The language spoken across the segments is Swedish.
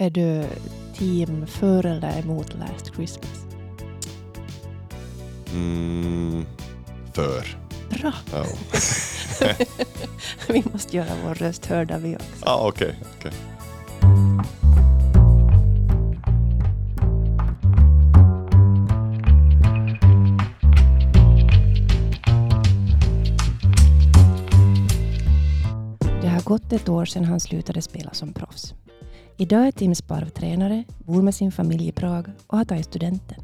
Är du team för eller emot Last Christmas? Mm, för. Bra! Ja, Vi måste göra vår röst hörda vi också. ah, okej. okej. Det har gått ett år sedan han slutade spela som proffs. Idag är Tim Sparv tränare, bor med sin familj i Prag och har tagit studenten.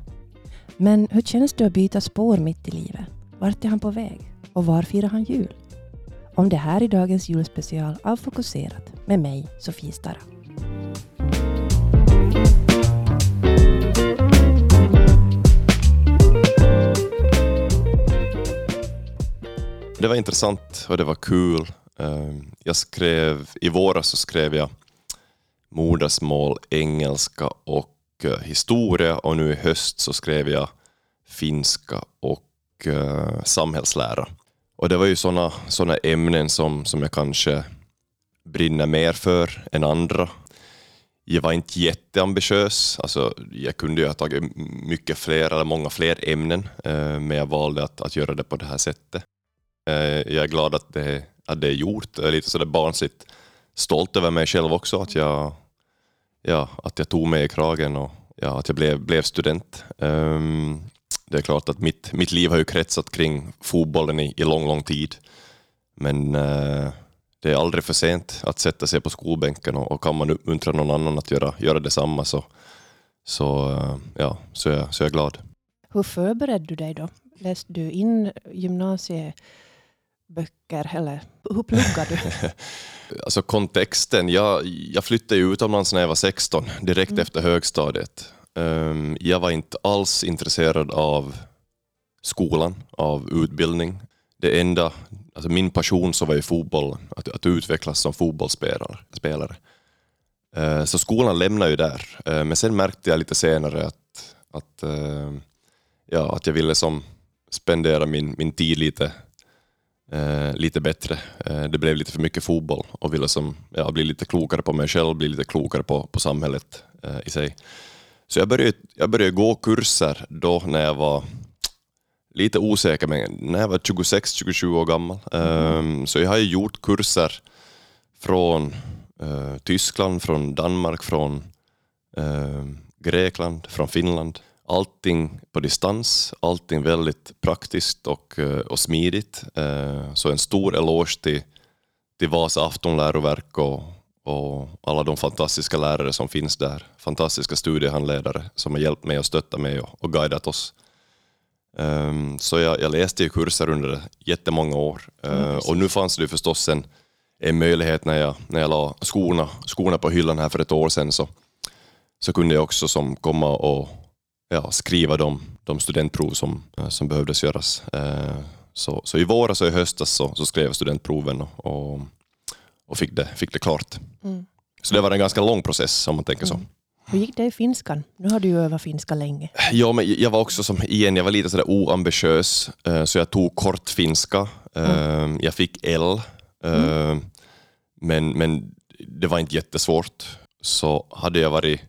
Men hur känns det att byta spår mitt i livet? Vart är han på väg? Och var firar han jul? Om det här i dagens julspecial av Fokuserat med mig, Sofie Starra. Det var intressant och det var kul. Eh, jag skrev, I våras så skrev jag modersmål, engelska och eh, historia och nu i höst så skrev jag finska och eh, samhällslära. Och det var ju sådana såna ämnen som, som jag kanske brinner mer för än andra. Jag var inte jätteambitiös, alltså, jag kunde ju ha tagit mycket fler, eller många fler ämnen, eh, men jag valde att, att göra det på det här sättet. Eh, Jag är glad att det, att det är gjort. Jag är lite sådär barnsligt stolt över mig själv också, att jag, ja, att jag tog mig i kragen och ja, att jag blev, blev student. Um, det är klart att mitt, mitt liv har ju kretsat kring fotbollen i, i lång, lång tid. Men uh, det är aldrig för sent att sätta sig på skolbänken och, och kan man uppmuntra någon annan att göra, göra detsamma så, så, uh, ja, så, är, jag- så är jag glad. Hur förberedde du dig då? Läste du in gymnasiet? Gymnasieböcker eller hur pluggade du? Alltså kontexten, jag, jag flyttade ju utomlands när jag var 16, direkt efter högstadiet. Ehm, jag var inte alls intresserad av skolan, av utbildning. Det enda, alltså min passion så var ju fotboll, att, att utvecklas som fotbollsspelare. Spelare. Eh, så skolan lämnade ju där. Eh, men sen märkte jag lite senare att, att, eh, ja, att jag ville som spendera min, min tid lite eh, lite bättre. Eh, det blev lite för mycket fotboll och ville som, ja, bli lite klokare på mig själv, bli lite klokare på, på samhället eh, i sig. Så jag började, jag började gå kurser då när jag var lite osäker, men när jag var 26-27 år gammal. Ehm, så jag har ju gjort kurser från eh, Tyskland, från Danmark, från eh, Grekland, från Finland. Allting på distans, allting väldigt praktiskt och, eh, och smidigt. Eh, Så en stor eloge till, till Vasa aftonläroverk och, och alla de fantastiska lärare som finns där. Fantastiska studiehandledare som har hjälpt mig och stöttat mig och, och guidat oss. Ehm, Så jag, jag läste ju kurser under jättemånga år. Eh, och nu fanns det förstås en, en möjlighet när jag, när jag la skorna, skorna på hyllan här för ett år sedan så, så kunde jag också som komma och ja, skriva de, de studentprov som, eh, som behövdes göras. Eh, Så, så i våras och i höstas så, så skrev jag studentproven och, och, fick, det, fick det klart. Mm. Så det var en ganska lång process om man tänker så. Hur gick det i finskan? Nu har du ju övat finska länge. Ja, men jag var också som, igen, jag var lite sådär oambitiös, eh, så jag tog kort finska. Eh, Jag fick L, eh, men, men det var inte jättesvårt. Så hade jag varit,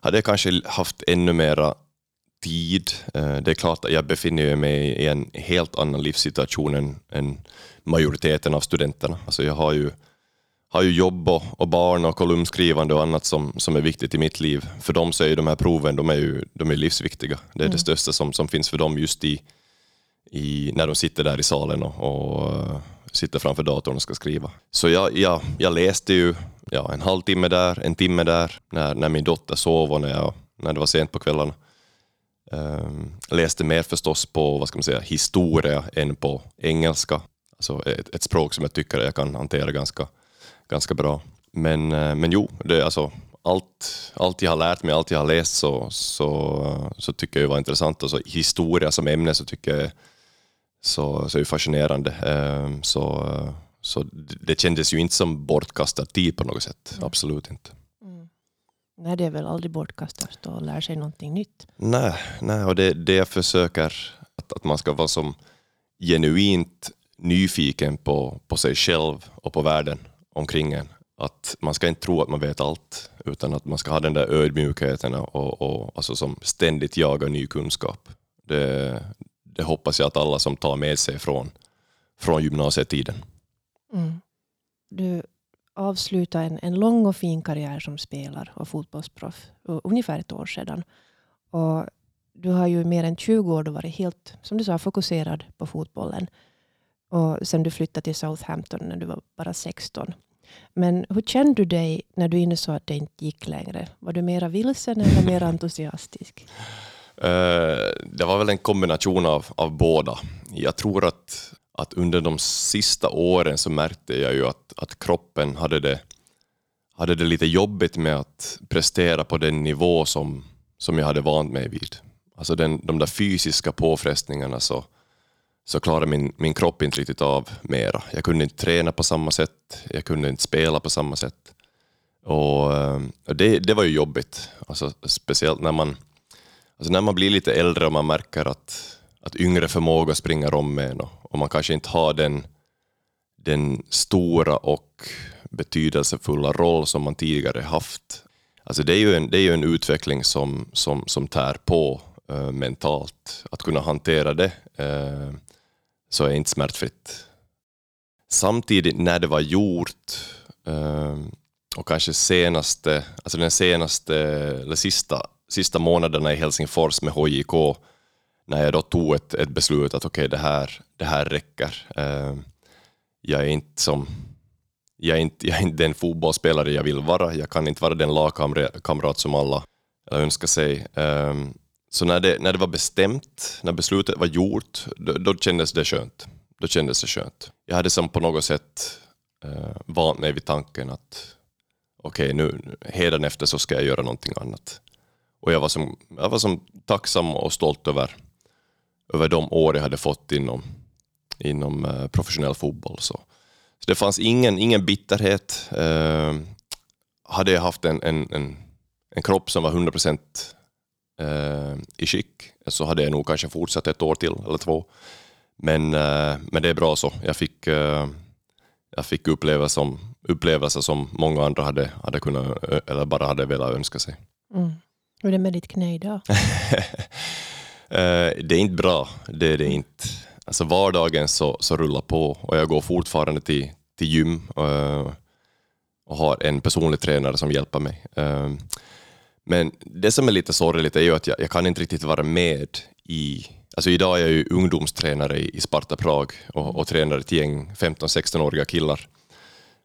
hade jag kanske haft ännu mera tid. eh, Det är klart att jag befinner mig i en helt annan livssituation än, än majoriteten av studenterna. Alltså jag har ju har ju jobb och, och barn och kolumnskrivande och annat som, som är viktigt i mitt liv. För dem så är de här proven de är ju, de är livsviktiga. Det är det största som, som finns för dem just i, i, när de sitter där i salen och, och eh, sitter framför datorn och ska skriva. Så jag, jag, jag läste ju ja, en halvtimme där, en timme där, när, när min dotter sov och när, jag, när det var sent på kvällarna. Ehm, läste mer förstås på vad ska man säga, historia än på engelska. Alltså ett, ett språk som jag tycker jag kan hantera ganska, ganska bra. Men, eh, men jo, det, är alltså, allt, allt jag har lärt mig, allt jag har läst så, så, så tycker jag var intressant. Alltså, historia som ämne så tycker jag så, så är fascinerande. Ehm, så, så det det kändes ju inte som bortkastad tid på något sätt. Absolut inte. Nej, det är väl aldrig bortkastat att lära sig någonting nytt. Nej, nej och det, det jag försöker att, att man ska vara som genuint nyfiken på, på sig själv och på världen omkring en. att man ska inte tro att man vet allt, utan att man ska ha den där ödmjukheten och, och alltså som ständigt jagar ny kunskap. Det, det hoppas jag att alla som tar med sig från, från gymnasietiden. Mm. Du avslutade en, en lång och fin karriär som spelare och fotbollsproff ungefär ett år sedan. Och du har ju mer än 20 år varit helt, som du sa, fokuserad på fotbollen. Och sen du flyttade till Southampton när du var bara 16. Men hur kände du dig när du insåg att det inte gick längre? Var du mera vilsen eller mer entusiastisk? Uh, det var väl en kombination av, av båda. Jag tror att, att under de sista åren så märkte jag ju att, att kroppen hade det, hade det lite jobbigt med att prestera på den nivå som, som jag hade vant mig vid. Alltså den, de där fysiska påfrestningarna så, så klarade min, min kropp inte riktigt av mera. Jag kunde inte träna på samma sätt, jag kunde inte spela på samma sätt. Och, eh, och det, det var ju jobbigt, alltså, speciellt när man, alltså när man blir lite äldre och man märker att, att yngre förmågor springer om en och, och man kanske inte har den, den stora och betydelsefulla roll som man tidigare haft. Alltså det är ju en, det är ju en utveckling som, som, som tär på uh, mentalt. Att kunna hantera det uh, så är inte smärtfritt. Samtidigt när det var gjort uh, och kanske senaste, alltså den senaste, eller sista, sista månaderna i Helsingfors med HJK, när jag då tog ett, ett beslut att okej, okay, det, här, det här räcker. Eh, jag är inte som jag är, inte, jag är inte den fotbollsspelare jag vill vara. Jag kan inte vara den lagkamrat som alla önskar sig. Eh, så när det, när det var bestämt, när beslutet var gjort, då, då kändes det skönt. Då kändes det skönt. Jag hade som på något sätt eh, vant mig vid tanken att okej, okay, nu hädanefter så ska jag göra någonting annat. Och jag var som, jag var som tacksam och stolt över, över de år jag hade fått inom, inom eh, professionell fotboll. Så. så det fanns ingen, ingen bitterhet. Eh, hade jag haft en, en, en, en kropp som var 100 procent eh, i skick så hade jag nog kanske fortsatt ett år till eller två. Men, eh, men det är bra så. Jag fick, eh, jag fick uppleva som, upplevelser som många andra hade, hade kunnat, eller bara hade velat önska sig. Mm. Hur är det med ditt knä idag? Eh, det är inte bra, det är det inte. Alltså vardagen så, så rullar på och jag går fortfarande till, till gym och, och har en personlig tränare som hjälper mig. Eh, men det som är lite sorgligt är ju att jag, jag kan inte riktigt vara med i Alltså idag är jag ju ungdomstränare i Sparta Prag och, och tränar ett gäng 15-16-åriga killar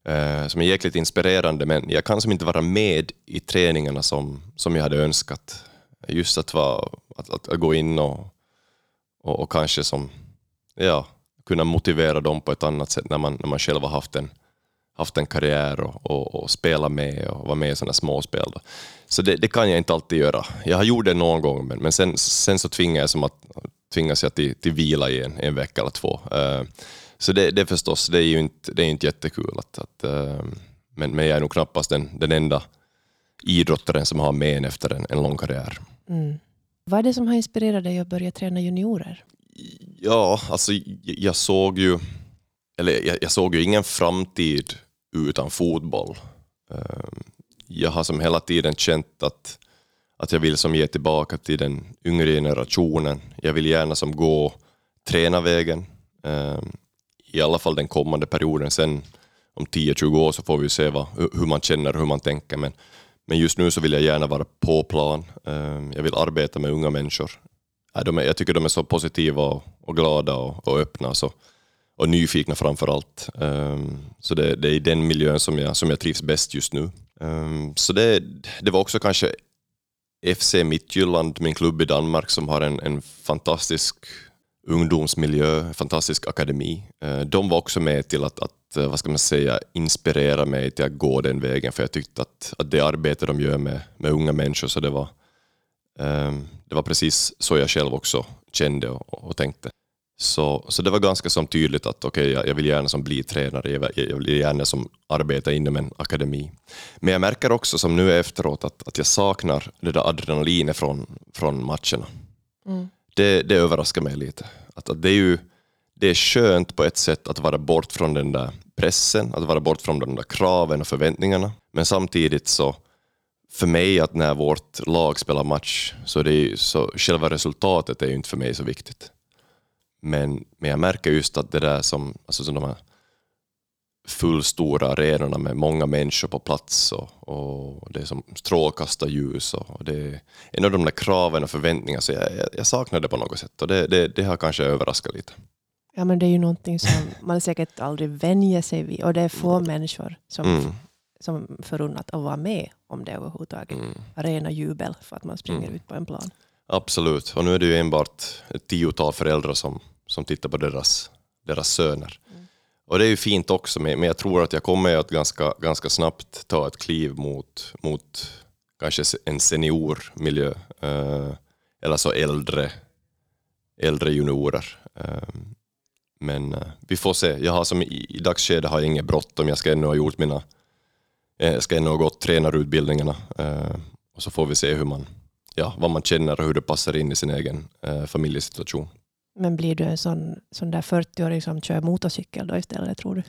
eh, som är jäkligt inspirerande, men jag kan som inte vara med i träningarna som, som jag hade önskat. Just att, vara, att, att, att gå in och, och, och, kanske som, ja, kunna motivera dem på ett annat sätt när man, när man själv har haft en, haft en karriär och, och, och spela med och vara med i sådana småspel. Då. Så det, det, kan jag inte alltid göra. Jag har gjort det någon gång, men, men sen, sen så tvingas jag, som att, tvingas jag till, till vila i en, en vecka eller två. Uh, så det, det förstås, det är ju inte, det är inte jättekul. Att, att uh, men, men jag är nog knappast den, den enda idrottaren som har men efter en, en lång karriär. Mm. Vad är det som har inspirerat dig att börja träna juniorer? Ja, alltså jag såg ju, eller jag, jag såg ju ingen framtid utan fotboll. Ehm, jag har som hela tiden känt att, att jag vill som ge tillbaka till den yngre generationen. Jag vill gärna som gå tränarvägen, ehm, i alla fall den kommande perioden. Sen om 10-20 år så får vi se vad, hur man känner och hur man tänker. Men, men just nu så vill jag gärna vara på plan. Ehm, jag vill arbeta med unga människor. Äh, jag tycker de är så positiva och, glada och, öppna. Så, och nyfikna framför allt. Ehm, så det, är i den miljön som jag, som jag trivs bäst just nu. Ehm, så det, det var också kanske FC Midtjylland, min klubb i Danmark, som har en, en fantastisk ungdomsmiljö, fantastisk akademi. Eh, de var också med till att, att, eh, vad ska man säga, inspirera mig till att gå den vägen, för jag tyckte att, att det arbete de gör med, med unga människor, så det var, um, det var precis så jag själv också kände och, och tänkte. Så, så det var ganska som tydligt att okay, jag, jag vill gärna som bli tränare, jag, jag vill gärna som arbeta inom en akademi. Men jag märker också som nu efteråt att, att jag saknar det där adrenalinet från, från matcherna. Mm. Det, det överraskar mig lite. Att, att det, är ju, det är skönt på ett sätt att vara bort från den där pressen, att vara bort från de där kraven och förväntningarna. Men samtidigt så, för mig att när vårt lag spelar match, så, det är, så själva resultatet är ju inte för mig så viktigt. Men, men jag märker just att det där som, alltså som de här fullstora arenorna med många människor på plats och, och det är som strålkastarljus och, och det är en av de där kraven och förväntningarna så jag, jag, jag saknar det på något sätt och det, det, det har kanske överraskat lite. Ja, men det är ju någonting som man säkert aldrig vänjer sig vid och det är få människor som, Mm. som förunnat att vara med om det överhuvudtaget. Mm. Arena jubel för att man springer Mm. ut på en plan. Absolut, och nu är det ju enbart ett tiotal föräldrar som, som tittar på deras, deras söner. Och det är ju fint också, men jag tror att jag kommer att ganska, ganska snabbt ta ett kliv mot, mot kanske en seniormiljö, eh, eller så äldre, äldre juniorer. Eh, men eh, vi får se. Jag har som i, I dagsskedet har jag inget bråttom, jag ska ännu ha gjort mina, eh, jag ska ännu ha gått tränarutbildningarna eh, och så får vi se hur man, ja, vad man känner och hur det passar in i sin egen eh, familjesituation. Men blir du en sån, sån där 40-åring som kör motorcykel då istället tror du?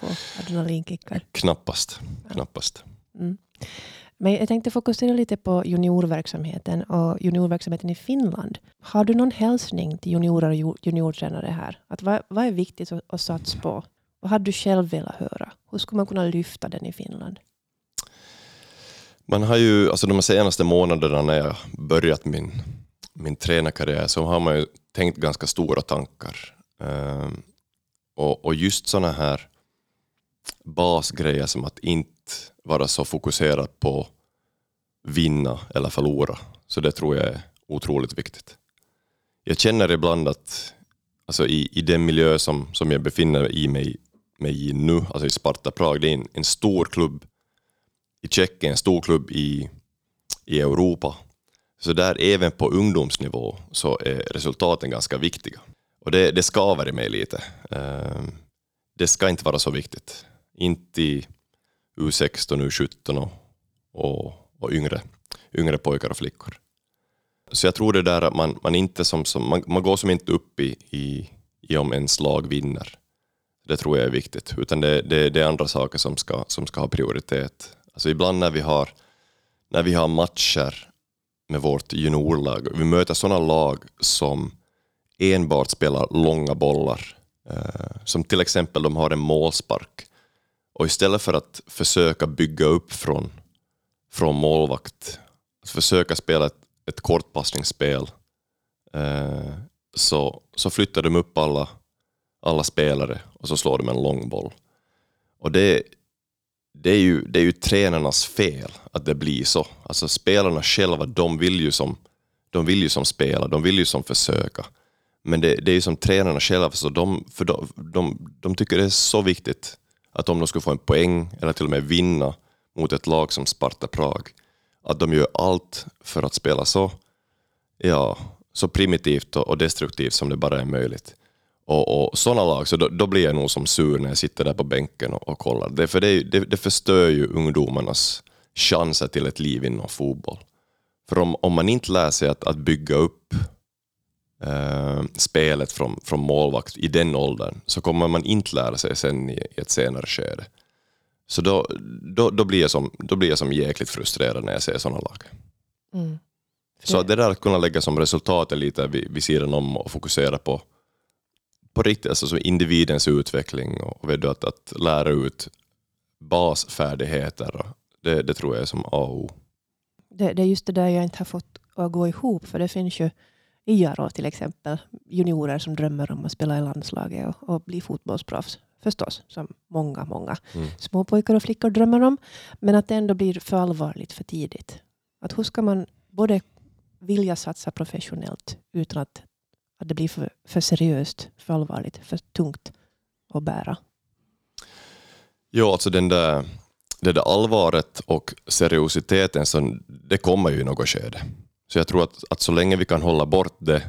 Adrenalinkickar. Knappast. Knappast. Mm. Men jag tänkte fokusera lite på juniorverksamheten och juniorverksamheten i Finland. Har du någon hälsning till juniorer och ju- juniortränare här? Att vad, vad är viktigt att, att satsa på? Vad hade du själv velat höra? Hur skulle man kunna lyfta den i Finland? Man har ju, alltså de senaste månaderna när jag börjat min, min tränarkarriär så har man ju tänkt ganska stora tankar. Ehm, och, och just sådana här basgrejer som att inte vara så fokuserad på vinna eller förlora. Så det tror jag är otroligt viktigt. Jag känner ibland att alltså i, i den miljö som, som jag befinner i mig, mig i nu, alltså i Sparta Prag, det är en, en stor klubb i Tjeckien, en stor klubb i, i Europa. Så där även på ungdomsnivå så är resultaten ganska viktiga. Och det, det skaver i mig lite. Ehm, det ska inte vara så viktigt. Inte i U16, U17 och, och, och yngre, yngre pojkar och flickor. Så jag tror det där att man, man inte som, som man, man går som inte upp i, i, i om ens lag vinner. Det tror jag är viktigt. Utan det, det, det är andra saker som ska, som ska ha prioritet. Alltså ibland när vi har, när vi har matcher med vårt juniorlag, vi möter sådana lag som enbart spelar långa bollar. Eh, som till exempel de har en målspark. Och istället för att försöka bygga upp från, från målvakt, att försöka spela ett, ett kortpassningsspel, eh, så, så flyttar de upp alla, alla spelare och så slår de en lång boll. Och det, det, är ju, det är ju tränarnas fel att det blir så. Alltså spelarna själva, de vill ju som, de vill ju som spela, de vill ju som försöka. Men det, det är ju som tränarna själva, så de, för de, de, de tycker det är så viktigt att om de skulle få en poäng eller till och med vinna mot ett lag som Sparta Prag, att de gör allt för att spela så, ja, så primitivt och och destruktivt som det bara är möjligt. Och, och sådana lag, så då, då blir jag nog som sur när jag sitter där på bänken och, och kollar. Det, för det, det, det förstör ju ungdomarnas chanser till ett liv inom fotboll. För om, om man inte lär sig att, att bygga upp eh, spelet från, från målvakt i den åldern så kommer man inte lära sig sen i, i ett senare skede. Så då, då, då, blir jag som, då blir jag som jäkligt frustrerad när jag ser sådana lag. Mm. Så det där att kunna lägga som resultatet lite vid, vid sidan om och fokusera på, på riktigt, alltså så individens utveckling och vet du, att, att lära ut basfärdigheter. Det, det tror jag är som A och O. Det, det är just det där jag inte har fått att gå ihop. För det finns ju i Jaro till exempel juniorer som drömmer om att spela i landslaget och, och bli fotbollsproffs. Förstås, som många, många Mm. små pojkar och flickor drömmer om. Men att det ändå blir för allvarligt för tidigt. Att hur ska man både vilja satsa professionellt utan att, att det blir för, för seriöst, för allvarligt, för tungt att bära. Ja, alltså den där, det där allvaret och seriositeten, så det kommer ju i något skede. Så jag tror att, att så länge vi kan hålla bort det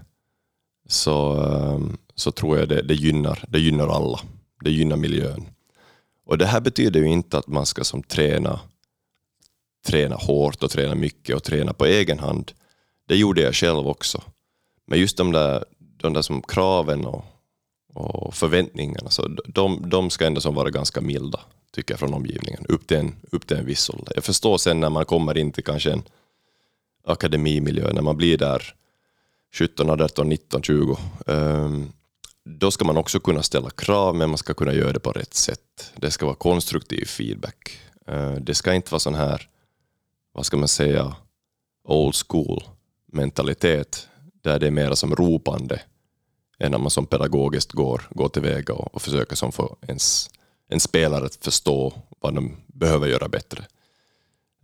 så, ehm, så tror jag det, det, gynnar, det gynnar alla. Det gynnar miljön. Och det här betyder ju inte att man ska som träna, träna hårt och träna mycket och träna på egen hand. Det gjorde jag själv också. Men just de där, de där som kraven och, och förväntningarna, så de, de ska ändå som vara ganska milda, tycker jag, från omgivningen, upp till, en, upp till en viss ålder. Jag förstår sen när man kommer in till kanske en akademimiljö, när man blir där 17, 18, 19, 20, um, då ska man också kunna ställa krav, men man ska kunna göra det på rätt sätt. Det ska vara konstruktiv feedback. Uh, det ska inte vara sån här, vad ska man säga, old school mentalitet, där det är mer som ropande än när man som pedagogiskt går, går tillväga och, och försöker som få ens, en spelare att förstå vad de behöver göra bättre.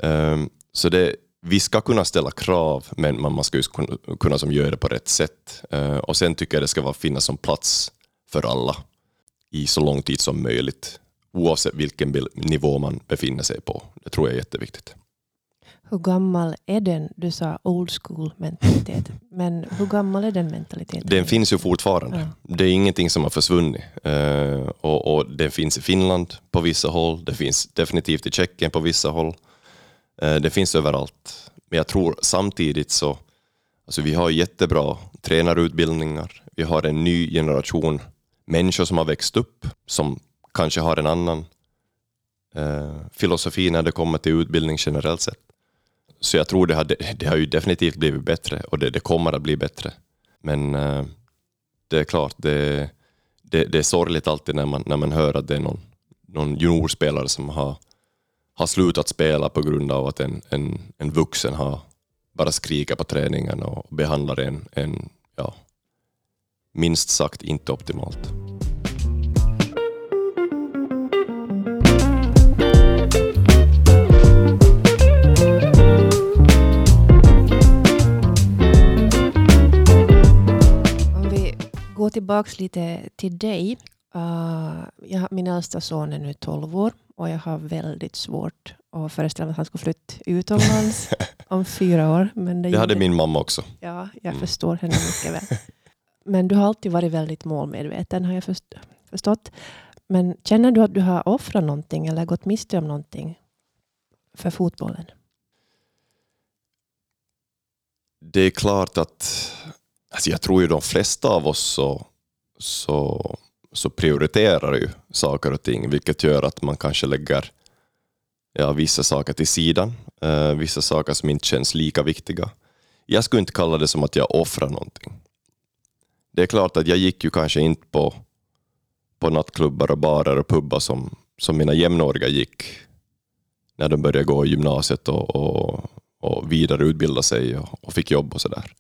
Um, så det, vi ska kunna ställa krav, men man ska ju kunna, kunna som göra det på rätt sätt. Uh, och sen tycker jag det ska vara, finnas som plats för alla i så lång tid som möjligt, oavsett vilken nivå man befinner sig på. Det tror jag är jätteviktigt. Hur gammal är den? Du sa old school mentalitet. Men hur gammal är den mentaliteten? Den finns ju fortfarande. Ja. Det är ingenting som har försvunnit. Uh, och, och den finns i Finland på vissa håll. Det finns definitivt i Tjeckien på vissa håll. Uh, det finns överallt. Men jag tror samtidigt så, alltså vi har jättebra tränarutbildningar. Vi har en ny generation människor som har växt upp, som kanske har en annan uh, filosofi när det kommer till utbildning generellt sett. Så jag tror det har, det har ju definitivt blivit bättre och det, det kommer att bli bättre. Men eh, det är klart, det, det, det, är sorgligt alltid när man, när man hör att det är någon, någon juniorspelare som har, har slutat spela på grund av att en, en, en vuxen har bara skrikit på träningen och behandlar en, en ja, minst sagt inte optimalt. Tillbaka lite till dig. Uh, jag, min äldsta son är nu 12 år och jag har väldigt svårt att föreställa mig att han ska flytta utomlands om fyra år. Men det, det hade min mamma också. Ja, jag mm. förstår henne mycket väl. Men du har alltid varit väldigt målmedveten har jag förstått. Men känner du att du har offrat någonting eller gått miste om någonting för fotbollen? Det är klart att Alltså jag tror ju de flesta av oss så, så, så prioriterar ju saker och ting, vilket gör att man kanske lägger ja, vissa saker till sidan, eh, vissa saker som inte känns lika viktiga. Jag skulle inte kalla det som att jag offrar någonting. Det är klart att jag gick ju kanske inte på, på nattklubbar och barer och pubbar som, som mina jämnåriga gick när de började gå i gymnasiet och, och, och vidareutbilda sig och, och fick jobb och sådär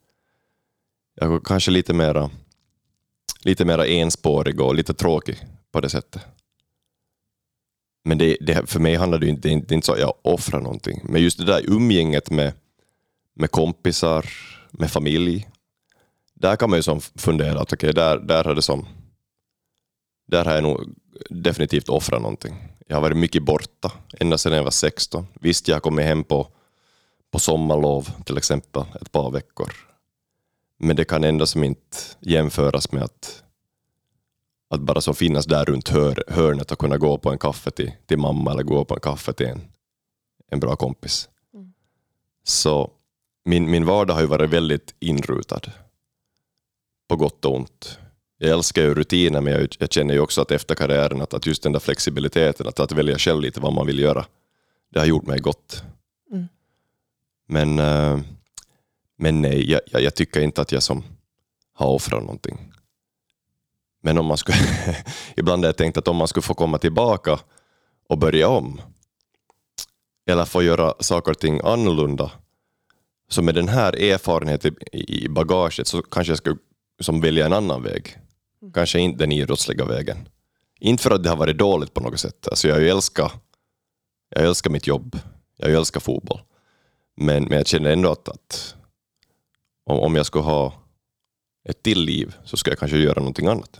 jag var kanske lite mera, lite mera enspårig och lite tråkig på det sättet. Men det, det, för mig handlar det inte, det är inte så att jag offrar någonting. Men just det där umgänget med, med kompisar, med familj. Där kan man ju som fundera att okay, där, där, har det som, där har jag nog definitivt offrat någonting. Jag har varit mycket borta ända sedan jag var 16. Visst, jag har kommit hem på, på sommarlov till exempel ett par veckor. Men det kan ändå som inte jämföras med att, att bara så finnas där runt hör, hörnet och kunna gå på en kaffe till, till mamma eller gå på en kaffe till en, en bra kompis. Mm. Så min, min vardag har ju varit väldigt inrutad. På gott och ont. Jag älskar ju rutiner men jag, jag känner ju också att efter karriären att, att just den där flexibiliteten, att, att välja själv lite vad man vill göra, det har gjort mig gott. Mm. Men äh, men nej, jag, jag, jag, tycker inte att jag som har offrat någonting. Men om man skulle, ibland har jag tänkt att om man skulle få komma tillbaka och börja om, eller få göra saker och ting annorlunda, så med den här erfarenheten i bagaget så kanske jag skulle som välja en annan väg. Mm. Kanske inte den idrottsliga vägen. Inte för att det har varit dåligt på något sätt. Alltså jag, älskar, jag älskar mitt jobb, jag älskar fotboll. Men, men jag känner ändå att, att om, om jag skulle ha ett till liv så ska jag kanske göra någonting annat.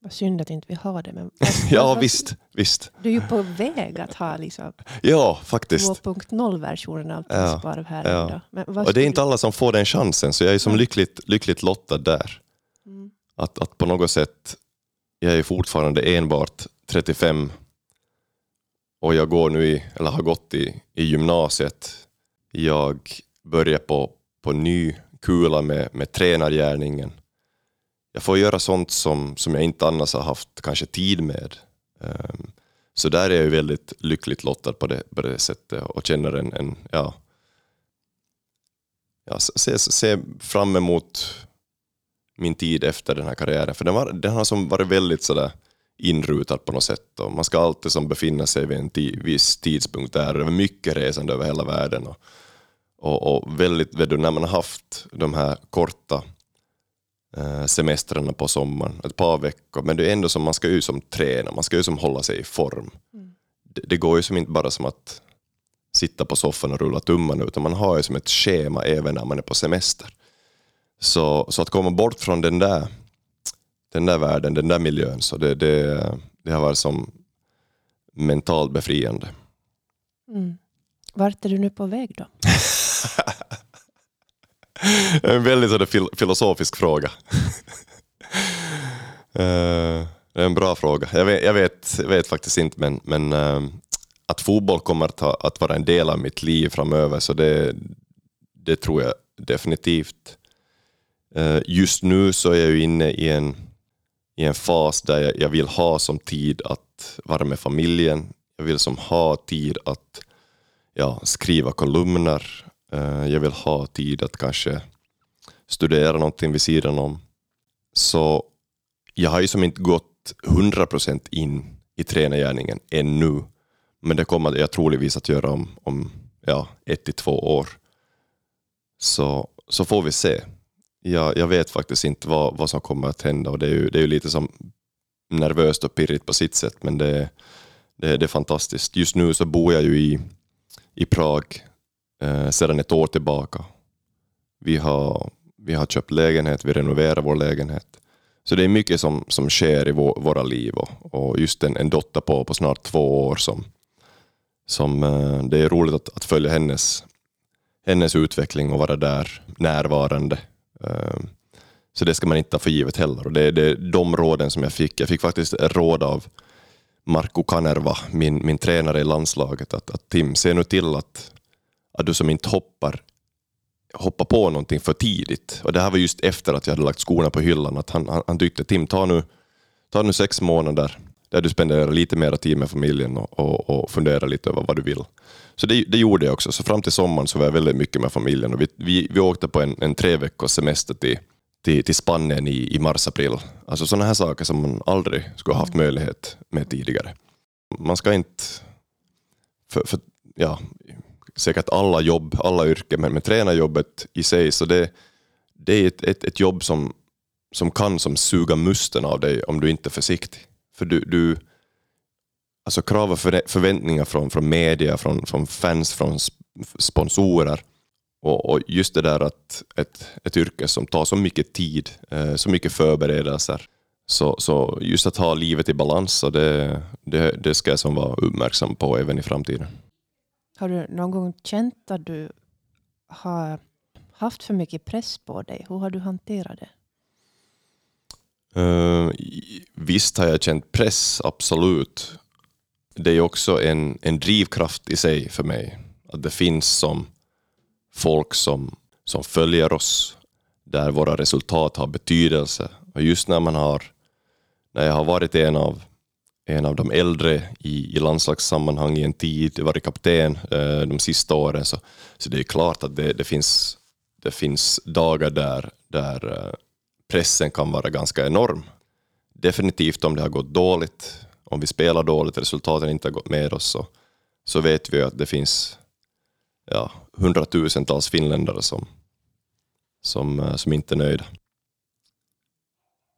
Vad synd att inte vi har det. Men ja, visst, visst. Du är ju på väg att ha liksom ja, faktiskt. 2.0-versionen av Tidsparv här. Ja. Men och det är inte alla som får den chansen, så jag är som lyckligt, lyckligt lottad där. Mm. Att, att på något sätt, jag är fortfarande enbart 35 och jag går nu i, eller har gått i, i gymnasiet. Jag börjar på, på ny kula med, med tränargärningen. jag får göra sånt som, som jag inte annars har haft kanske tid med. Um, så där är jag ju väldigt lyckligt lottad på det, på det sättet och känner en, en ja, ja, se, se fram emot min tid efter den här karriären. För den, var, den har som varit väldigt sådär inrutad på något sätt. Och man ska alltid som befinna sig vid en viss tidpunkt där. och Det var mycket resande över hela världen. Och, och, och väldigt, när man har haft de här korta eh, semestrarna på sommaren, ett par veckor, men det är ändå som man ska ju som träna, man ska ju som hålla sig i form. Mm. Det, det, går ju som inte bara som att sitta på soffan och rulla tummarna, utan man har ju som ett schema även när man är på semester. Så, så att komma bort från den där, den där världen, den där miljön, så det, det, det har varit som mentalt befriande. Mm. Vart är du nu på väg då? en väldigt sådär fil filosofisk fråga. uh, det är en bra fråga. Jag vet, jag vet, vet faktiskt inte, men, men uh, att fotboll kommer att, ha, att vara en del av mitt liv framöver, så det, det tror jag definitivt. Uh, just nu så är jag ju inne i en, i en fas där jag, jag vill ha som tid att vara med familjen. Jag vill som ha tid att ja, skriva kolumner, Eh, jag vill ha tid att kanske studera någonting vid sidan om. Så jag har ju som inte gått 100% in i tränargärningen ännu. Men det kommer jag troligtvis att göra om, om ja, ett till två år. Så, så får vi se. Jag, jag vet faktiskt inte vad, vad som kommer att hända och det är ju, det är ju lite som nervöst och pirrigt på sitt sätt men det, det, det är fantastiskt. Just nu så bor jag ju i, i Prag eh, sedan ett år tillbaka. Vi har, vi har köpt lägenhet, vi renoverar vår lägenhet. Så det är mycket som, som sker i vår, våra liv och, och just en, en dotter på, på snart två år som, som eh, det är roligt att, att följa hennes, hennes utveckling och vara där närvarande. Eh, så det ska man inte ta för givet heller. Och det, det är de råden som jag fick. Jag fick faktiskt råd av Markku Kanerva, min, min tränare i landslaget, att, att Tim, se nu till att, att du som inte hoppar, hoppar på någonting för tidigt. Och det här var just efter att jag hade lagt skorna på hyllan. Att han, han, han tyckte Tim, ta nu, ta nu sex månader där du spenderar lite mer tid med familjen och, och, och funderar lite över vad du vill. Så det, det, gjorde jag också. Så fram till sommaren så var jag väldigt mycket med familjen. Och vi, vi, vi åkte på en, en tre veckors semester till, till, till Spanien i, i mars-april. Alltså sådana här saker som man aldrig skulle ha haft möjlighet med tidigare. Man ska inte... För, för, ja, säkert alla jobb, alla yrken, men men tränarjobbet i sig, så det, det är ett, ett, ett jobb som, som kan som suga musten av dig om du inte är försiktig. För du, du alltså krav och förväntningar från, från media, från, från fans, från sponsorer. Och, och, just det där att ett, ett yrke som tar så mycket tid, eh, så mycket förberedelser. Så, så just att ha livet i balans, så det, det, det ska jag som vara uppmärksam på även i framtiden. Har du någon gång känt att du har haft för mycket press på dig? Hur har du hanterat det? Uh, visst har jag känt press, absolut. Det är också en, en drivkraft i sig för mig. Att det finns som folk som, som följer oss, där våra resultat har betydelse. Och just när man har, när jag har varit en av en av de äldre i, i landslagssammanhang i en tid, varit kapten eh, de sista åren, så, så det är klart att det, det, finns, det finns dagar där, där eh, pressen kan vara ganska enorm. Definitivt om det har gått dåligt, om vi spelar dåligt, resultaten inte har gått med oss, så, så vet vi att det finns ja, hundratusentals finländare som, som, eh, som inte är nöjda.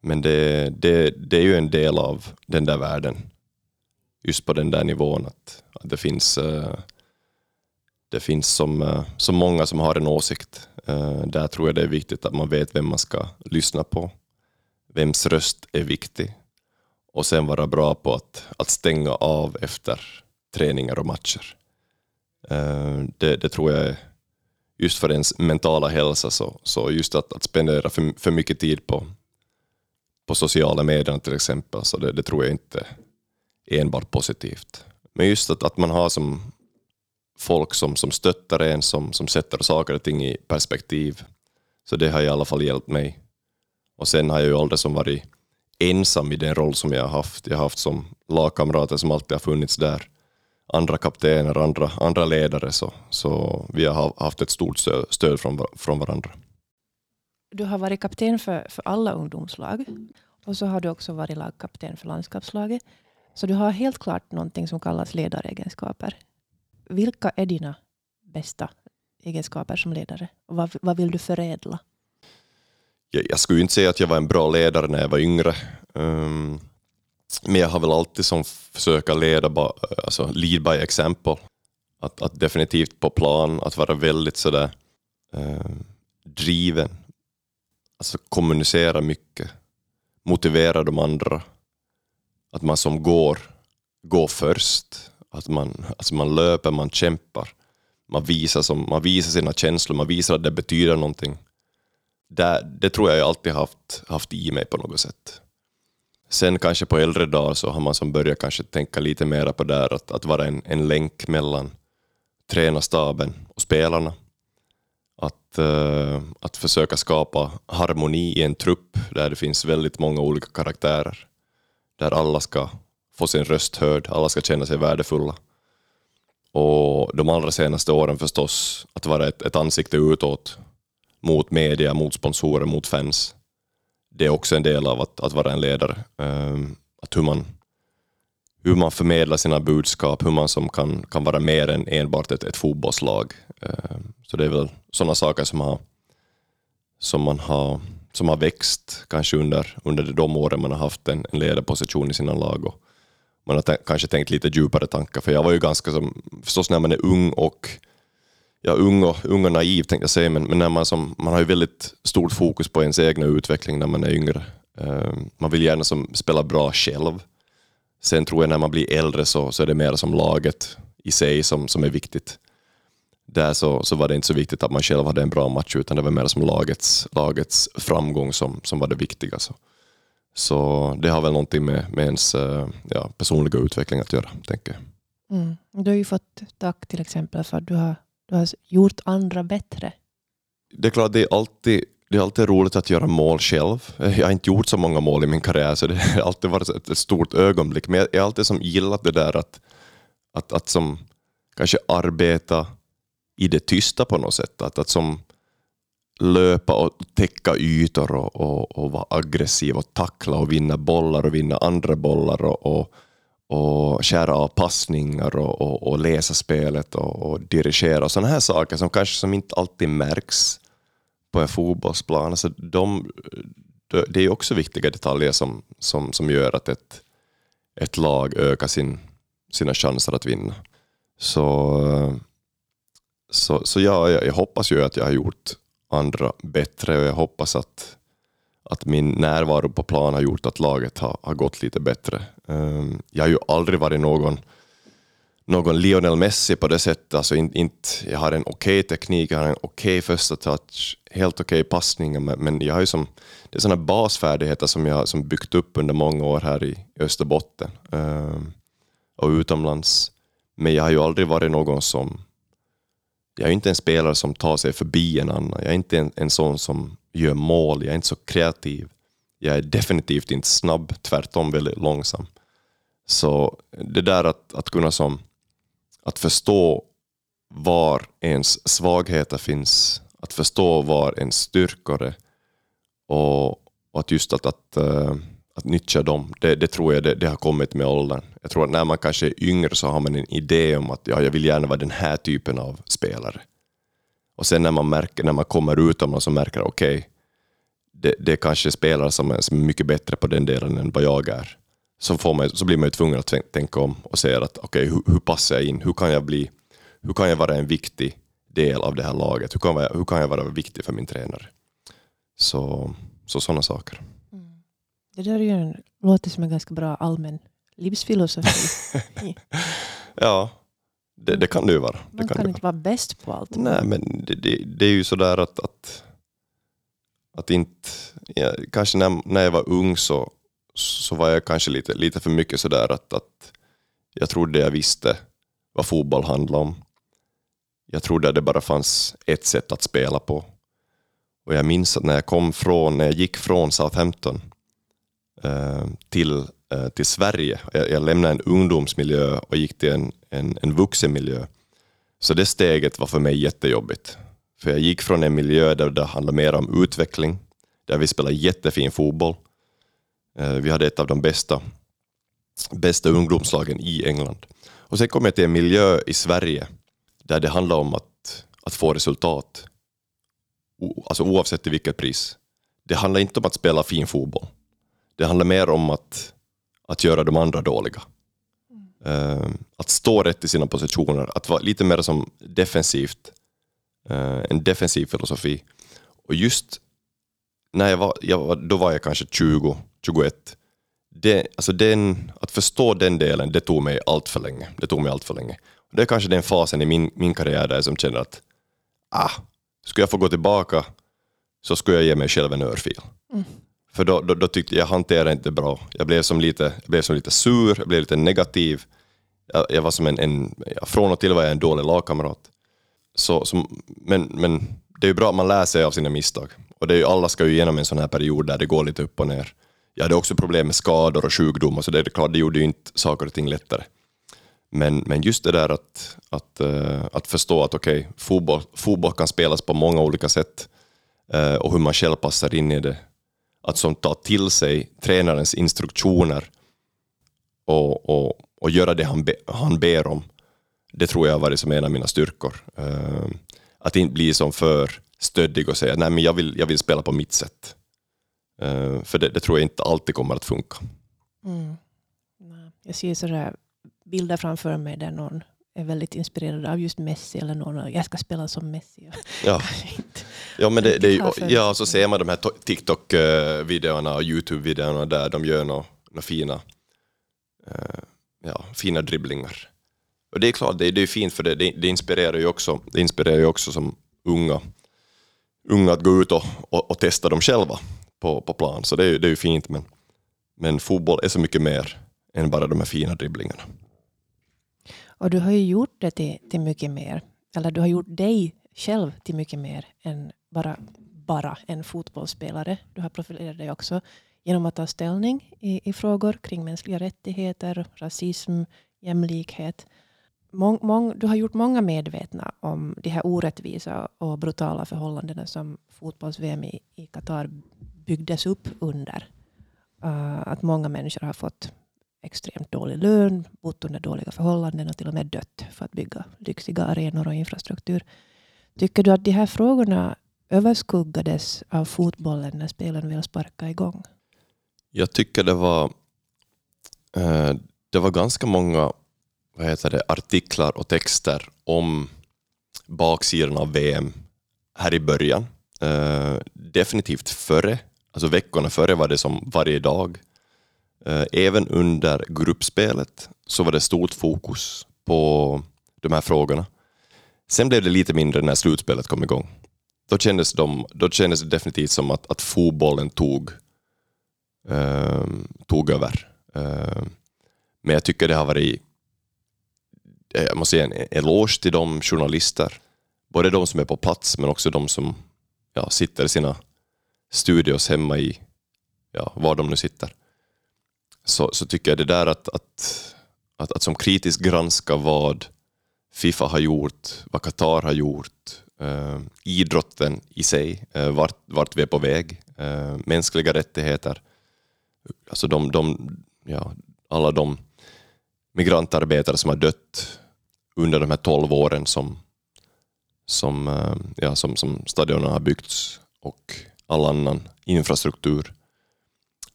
Men det, det, det är ju en del av den där världen. Just på den där nivån att, att det finns, uh, det finns som, eh, uh, så många som har en åsikt. Uh, där tror jag det är viktigt att man vet vem man ska lyssna på. Vems röst är viktig. Och sen vara bra på att, att stänga av efter träningar och matcher. Det, det tror jag är just för ens mentala hälsa, så, så just att, att spendera för, för mycket tid på, på sociala medier till exempel, så det, det, tror jag inte är enbart positivt. Men just att, att man har som folk som, som stöttar en, som, som sätter saker och ting i perspektiv. Så det har i alla fall hjälpt mig. Och sen har jag ju aldrig som varit ensam i den roll som jag har haft. Jag har haft som lagkamrater som alltid har funnits där. Andra kaptener, andra, andra ledare. Så, så vi har haft ett stort stöd från, från varandra. Du har varit kapten för, för alla ungdomslag. Och så har du också varit lagkapten för landskapslaget. Så du har helt klart någonting som kallas ledaregenskaper. Vilka är dina bästa egenskaper som ledare? Och vad, vad vill du förädla? Jag, jag skulle inte säga att jag var en bra ledare när jag var yngre. Um, men jag har väl alltid som försöka leda, alltså lead by example. Att, att definitivt på plan, att vara väldigt sådär um, driven. Alltså kommunicera mycket. Motivera de andra. Att man som går, går först. Att man, alltså man löper, man kämpar man visar, som, man visar sina känslor, man visar att det betyder någonting. Det, det tror jag jag alltid haft, haft i mig på något sätt. Sen kanske på äldre dagar så har man som börjat kanske tänka lite mer på det att, att vara en, en länk mellan tränarstaben och spelarna. Att, uh, att försöka skapa harmoni i en trupp där det finns väldigt många olika karaktärer. Där alla ska få sin röst hörd, alla ska känna sig värdefulla. Och de allra senaste åren förstås att vara ett, ett ansikte utåt mot media, mot sponsorer, mot fans. Det är också en del av att, att vara en ledare. Uh, att hur man, hur man förmedlar sina budskap, hur man som kan, kan vara mer än enbart ett, ett fotbollslag. Ehm, så det är väl sådana saker som, har, som man har, som har växt kanske under, under de åren man har haft en, en ledarposition i sina lag. Och, man har kanske tänkt lite djupare tankar, för jag var ju ganska som, förstås när man är ung och ja, ung och, ung och naiv tänkte jag säga, men, men när man, som, man har ju väldigt stort fokus på ens egna utveckling när man är yngre. Uh, man vill gärna som, spela bra själv. Sen tror jag när man blir äldre så, så är det mer som laget i sig som, som är viktigt. Där så, så var det inte så viktigt att man själv hade en bra match, utan det var mer som lagets, lagets framgång som, som var det viktiga. Så. Så det har väl någonting med, med ens eh, ja, personliga utveckling att göra, tänker jag. Mm. Du har ju fått tack till exempel för att du har, du har gjort andra bättre. Det är klart, det är alltid det är alltid roligt att göra mål själv. Jag har inte gjort så många mål i min karriär, så det har alltid varit ett, ett stort ögonblick. Men jag har alltid som gillat det där att, att, att som kanske arbeta i det tysta på något sätt. Att, att som löpa och täcka ytor och, och, och vara aggressiv och tackla och vinna bollar och vinna andra bollar och, och, och skära av passningar och, och, och läsa spelet och, och dirigera och sådana här saker som kanske som inte alltid märks på en fotbollsplan. Alltså de, det är också viktiga detaljer som, som, som gör att ett, ett lag ökar sin, sina chanser att vinna. Så, så, så ja, jag, jag hoppas ju att jag har gjort andra bättre och jag hoppas att, att min närvaro på plan har gjort att laget har, har gått lite bättre. Um, jag har ju aldrig varit någon, någon Lionel Messi på det sättet. Alltså in, inte, jag har en okej okay teknik, jag har en okej okay första touch, helt okej okay passningar, men, men jag har ju som, det är sådana basfärdigheter som jag som byggt upp under många år här i Österbotten um, och utomlands. Men jag har ju aldrig varit någon som jag är inte en spelare som tar sig förbi en annan. Jag är inte en, en sån som gör mål. Jag är inte så kreativ. Jag är definitivt inte snabb, tvärtom väldigt långsam. Så det där att, att kunna som, att förstå var ens svagheter finns, att förstå var ens styrkor är och, och att just att, att, uh, att nyttja dem, det, det tror jag det, det, har kommit med åldern. Jag tror att när man kanske är yngre så har man en idé om att ja, jag vill gärna vara den här typen av spelare. Och sen när man, märker, när man kommer utomlands och märker okej, okay, det, det är kanske spelare som är, som är mycket bättre på den delen än vad jag är. Så, får man, så blir man ju tvungen att tänka om och säga att okej, okay, hur, hur, passar jag in? Hur kan jag, bli, hur kan jag vara en viktig del av det här laget? Hur kan jag, hur kan jag vara viktig för min tränare? Så, så sådana saker. Det där är ju en, låter som en ganska bra allmän livsfilosofi. ja, det, det, kan det ju vara. Det Man kan, kan inte vara bäst på allt. Nej, men det, det, det är ju sådär att, att, att inte... Ja, kanske när, när jag var ung så, så var jag kanske lite, lite för mycket sådär att, att jag trodde jag visste vad fotboll handlade om. Jag trodde att det bara fanns ett sätt att spela på. Och jag minns att när jag kom från, när jag gick från Southampton Eh, till, eh, till Sverige, jag, jag, lämnade en ungdomsmiljö och gick till en, en, en vuxenmiljö. Så det steget var för mig jättejobbigt. För jag gick från en miljö där det handlade mer om utveckling, där vi spelade jättefin fotboll. Eh, vi hade ett av de bästa, bästa ungdomslagen i England. Och sen kom jag till en miljö i Sverige där det handlar om att, att få resultat. O, alltså oavsett till vilket pris. Det handlar inte om att spela fin fotboll. Det handlar mer om att, att göra de andra dåliga. Uh, att stå rätt i sina positioner, att vara lite mer som defensivt. Uh, en defensiv filosofi. Och just när jag var, jag var, då var jag kanske 20, 21. Det, alltså den, att förstå den delen, det tog mig allt för länge. Det tog mig allt för länge. Och det är kanske den fasen i min, min karriär där jag som känner att ah, skulle jag få gå tillbaka så skulle jag ge mig själv en örfil. Mm. För då, då, då, tyckte jag hanterade inte bra. Jag blev som lite, jag blev som lite sur, jag blev lite negativ. Jag, jag var som en, en, från och till var jag en dålig lagkamrat. Så, som, men, men det är ju bra att man lär sig av sina misstag. Och det är ju, alla ska ju igenom en sån här period där det går lite upp och ner. Jag hade också problem med skador och sjukdomar, så det är klart, det gjorde ju inte saker och ting lättare. Men, men just det där att, att, eh, att förstå att okej, okay, fotboll, fotboll kan spelas på många olika sätt eh, och hur man själv passar in i det. Att som ta till sig tränarens instruktioner och, och, och göra det han, be, han ber om. Det tror jag har varit som en av mina styrkor. Uh, att inte bli som för stöddig och säga nej men jag vill, jag vill spela på mitt sätt. Uh, för det, det, tror jag inte alltid kommer att funka. Mm. Jag ser sådär bilder framför mig där någon är väldigt inspirerad av just Messi eller någon, jag ska spela som Messi. Ja, ja men det, det är, ja, så ser man de här TikTok-videorna och YouTube-videorna där de gör några nå fina, uh, ja, fina dribblingar. Och det är klart, det, det är fint för det, det, inspirerar ju också, det inspirerar ju också som unga, unga att gå ut och, och, och testa dem själva på, på plan. Så det är, det är ju fint, men, men fotboll är så mycket mer än bara de här fina dribblingarna. Och du har ju gjort det till, till mycket mer. Eller du har gjort dig själv till mycket mer än bara, bara en fotbollsspelare. Du har profilerat dig också genom att ta ställning i, i frågor kring mänskliga rättigheter, rasism, jämlikhet. Mång, mång, du har gjort många medvetna om de här orättvisa och brutala förhållandena som fotbolls-VM i, Qatar byggdes upp under. Uh, att många människor har fått extremt dålig lön, bott under dåliga förhållanden och till och med dött för att bygga lyxiga arenor och infrastruktur. Tycker du att de här frågorna överskuggades av fotbollen när spelen ville sparka igång? Jag tycker det var, eh, det var ganska många vad heter det, artiklar och texter om baksidan av VM här i början. Eh, definitivt före, alltså veckorna före var det som varje dag Eh, även under gruppspelet så var det stort fokus på de här frågorna. Sen blev det lite mindre när slutspelet kom igång. Då kändes, de, då kändes det definitivt som att, att fotbollen tog, eh, tog över. Eh, men jag tycker det har varit, eh, jag måste ge en eloge till de journalister, både de som är på plats men också de som ja, sitter i sina studios hemma i, ja, var de nu sitter så, så tycker jag det där att, att, att, att som kritiskt granska vad Fifa har gjort, vad Qatar har gjort, eh, idrotten i sig, eh, vart, vart vi är på väg, eh, mänskliga rättigheter, alltså de, de, ja, alla de migrantarbetare som har dött under de här tolv åren som, som, eh, ja, som, som stadionerna har byggts och all annan infrastruktur.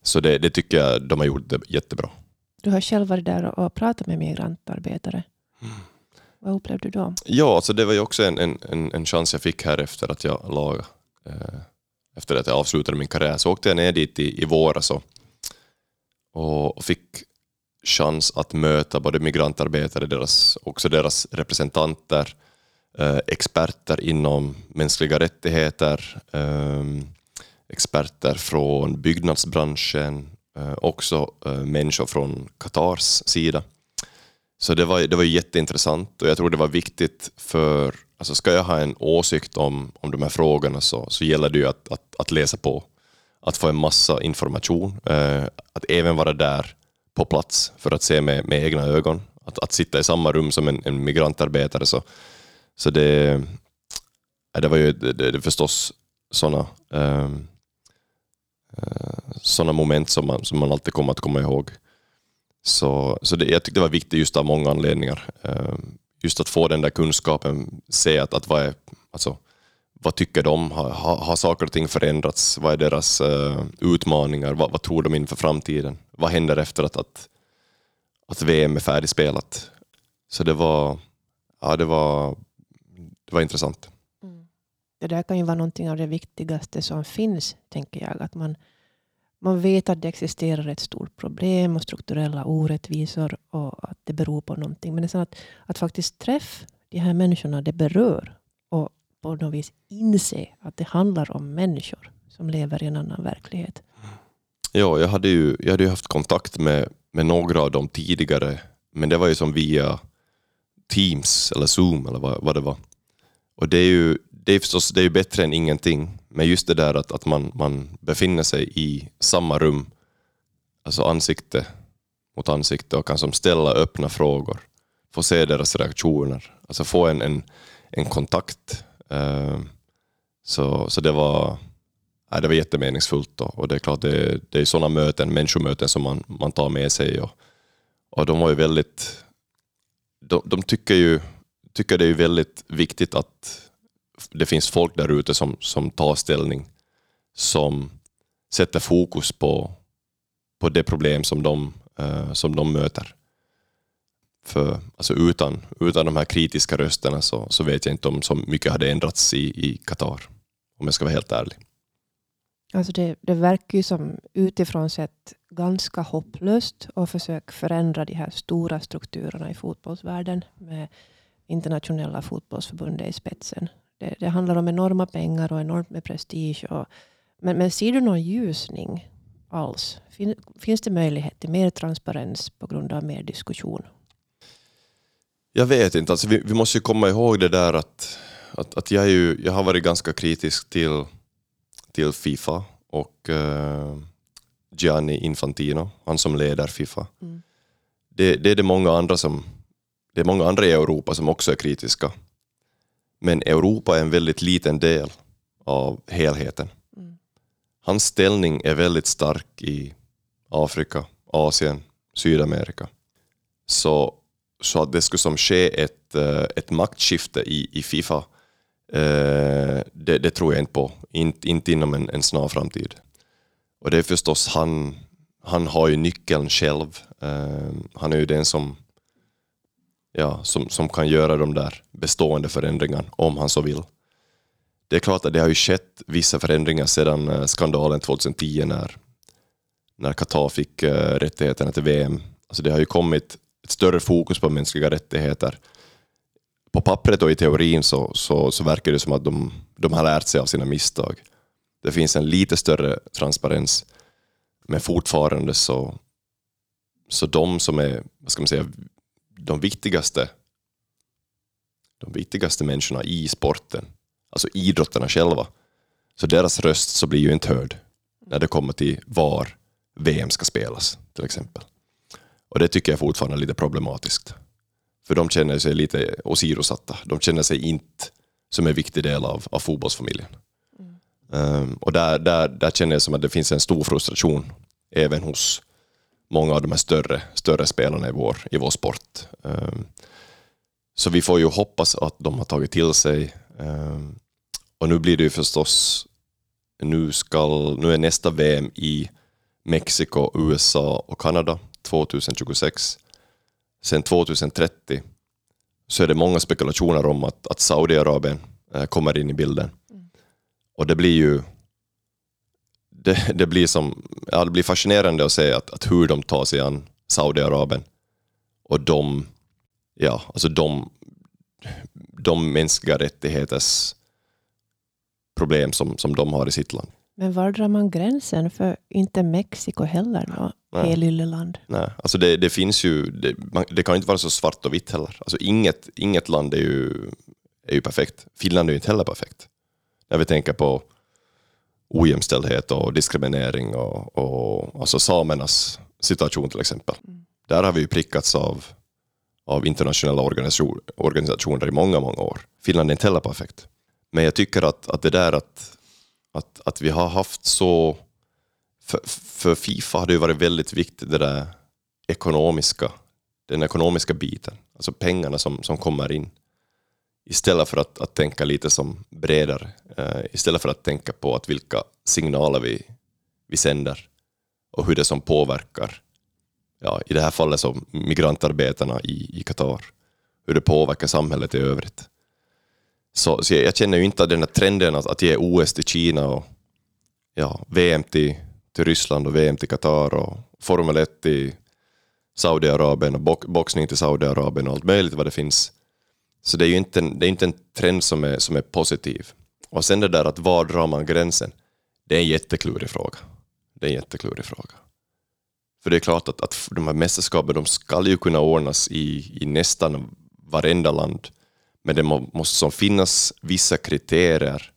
Så det, det, tycker jag de har gjort det jättebra. Du har själv varit där och pratat med migrantarbetare. Mm. Vad upplevde du då? Ja, alltså det var ju också en, en, en chans jag fick här efter att jag lag, eh, efter att jag avslutade min karriär. Så åkte jag ner dit i, i våras och, och fick chans att möta både migrantarbetare, deras, också deras representanter, eh, experter inom mänskliga rättigheter, eh, experter från byggnadsbranschen, eh, också eh, människor från Qatars sida. Så det var, det var jätteintressant och jag tror det var viktigt för alltså ska jag ha en åsikt om, om de här frågorna så, så gäller det ju att, att, att läsa på. Att få en massa information. Eh, att även vara där på plats för att se med, med egna ögon. Att, att sitta i samma rum som en, en migrantarbetare. Så, så det, det var ju det, det förstås sådana um, ehm, Eh, Sådana moment som man, som man alltid kommer att komma ihåg. Så, så det, jag tyckte det var viktigt just av många anledningar. Eh, just att få den där kunskapen, se att, att vad, är, alltså, vad tycker de? Har, har, har saker och ting förändrats? Vad är deras uh, utmaningar? Vad, vad, tror de inför framtiden? Vad händer efter att, att, att VM är färdigspelat? Så det var, ja, det var, det var intressant. Det där kan ju vara någonting av det viktigaste som finns, tänker jag. Att man, man vet att det existerar ett stort problem och strukturella orättvisor och att det beror på någonting. Men det är så att, att faktiskt träffa de här människorna det berör och på något vis inse att det handlar om människor som lever i en annan verklighet. Ja, jag hade ju, jag hade ju haft kontakt med, med några av dem tidigare, men det var ju som via Teams eller Zoom eller vad, vad det var. Och det är ju det är förstås det är bättre än ingenting, men just det där att, att man, man befinner sig i samma rum, alltså ansikte mot ansikte och kan som ställa öppna frågor, få se deras reaktioner, alltså få en, en, en kontakt. Eh, så, så det var, nej, det var jättemeningsfullt då. och det är klart det, det är sådana möten, människomöten som man, man tar med sig. Och, och de var ju väldigt, de, de tycker ju tycker det är väldigt viktigt att det finns folk där ute som, som tar ställning, som sätter fokus på, på det problem som de, uh, som de möter. För alltså utan, utan de här kritiska rösterna så, så vet jag inte om så mycket hade ändrats i, i Qatar, om jag ska vara helt ärlig. Alltså det, det verkar ju som utifrån sett ganska hopplöst att försöka förändra de här stora strukturerna i fotbollsvärlden med internationella fotbollsförbundet i spetsen. Det, det, handlar om enorma pengar och enormt med prestige. Och, men, men ser du någon ljusning alls? Fin, finns det möjlighet till mer transparens på grund av mer diskussion? Jag vet inte. Alltså vi, vi måste ju komma ihåg det där att, att, att jag, ju, jag har varit ganska kritisk till, till Fifa och uh, Gianni Infantino, han som leder Fifa. Mm. Det, det, är det många andra som det är många andra i Europa som också är kritiska. Men Europa är en väldigt liten del av helheten. Mm. Hans ställning är väldigt stark i Afrika, Asien, Sydamerika. Så, så att det skulle som ske ett, eh, ett maktskifte i, i Fifa, eh, det, det, tror jag inte på. Inte, inte inom en, en snar framtid. Och det är förstås han, han har ju nyckeln själv. Eh, han är ju den som ja, som, som kan göra de där bestående förändringarna om han så vill. Det är klart att det har ju skett vissa förändringar sedan eh, skandalen 2010 när, när Qatar fick uh, rättigheterna till VM. Alltså det har ju kommit ett större fokus på mänskliga rättigheter. På pappret och i teorin så, så, så verkar det som att de, de har lärt sig av sina misstag. Det finns en lite större transparens, men fortfarande så, så de som är vad ska man säga, de viktigaste, de viktigaste människorna i sporten, alltså idrottarna själva, så deras röst så blir ju inte hörd när det kommer till var VM ska spelas till exempel. Och det tycker jag fortfarande är lite problematiskt. För de känner sig lite åsidosatta. De känner sig inte som en viktig del av, av fotbollsfamiljen. Mm. Um, och där, där, där känner jag som att det finns en stor frustration även hos många av de här större, större spelarna i vår, i vår sport. Um, så vi får ju hoppas att de har tagit till sig. Um, och nu blir det ju förstås, nu, ska, nu är nästa VM i Mexiko, USA och Kanada 2026. Sen 2030 så är det många spekulationer om att, att Saudiarabien äh, kommer in i bilden. Mm. Och det blir ju det, det, blir som, ja, det blir fascinerande att se att, att hur de tar sig an Saudiarabien och de, ja, alltså de, de mänskliga rättigheters problem som, som de har i sitt land. Men var drar man gränsen? För inte Mexiko heller något helylle Nej, alltså det, det finns ju, det, man, det, kan inte vara så svart och vitt heller. Alltså inget, inget land är ju är ju perfekt. Finland är ju inte heller perfekt. När vi tänker på ojämställdhet och diskriminering och, och alltså samernas situation till exempel. Mm. Där har vi ju prickats av, av internationella organisation, organisationer i många, många år. Finland är inte heller perfekt. Men jag tycker att, att det där att, att, att vi har haft så... För, för Fifa har det ju varit väldigt viktigt det där ekonomiska, den ekonomiska biten, alltså pengarna som, som kommer in. Istället för att, att tänka lite som bredare, uh, istället för att tänka på att vilka signaler vi, vi sänder och hur det som påverkar, ja, i det här fallet som migrantarbetarna i, i Qatar, hur det påverkar samhället i övrigt. Så, så jag, jag, känner ju inte att den här trenden att, att ge OS till Kina och ja, VM till, till Ryssland och VM till Qatar och Formel 1 till Saudiarabien och boxning till Saudiarabien och allt möjligt vad det finns. Så det är ju inte en, det är inte en trend som är, som är positiv. Och sen det där att var drar man gränsen? Det är en jätteklurig fråga. Det är en jätteklurig fråga. För det är klart att, att de här mästerskapen de ska ju kunna ordnas i, i nästan varenda land. Men det må, måste som finnas vissa kriterier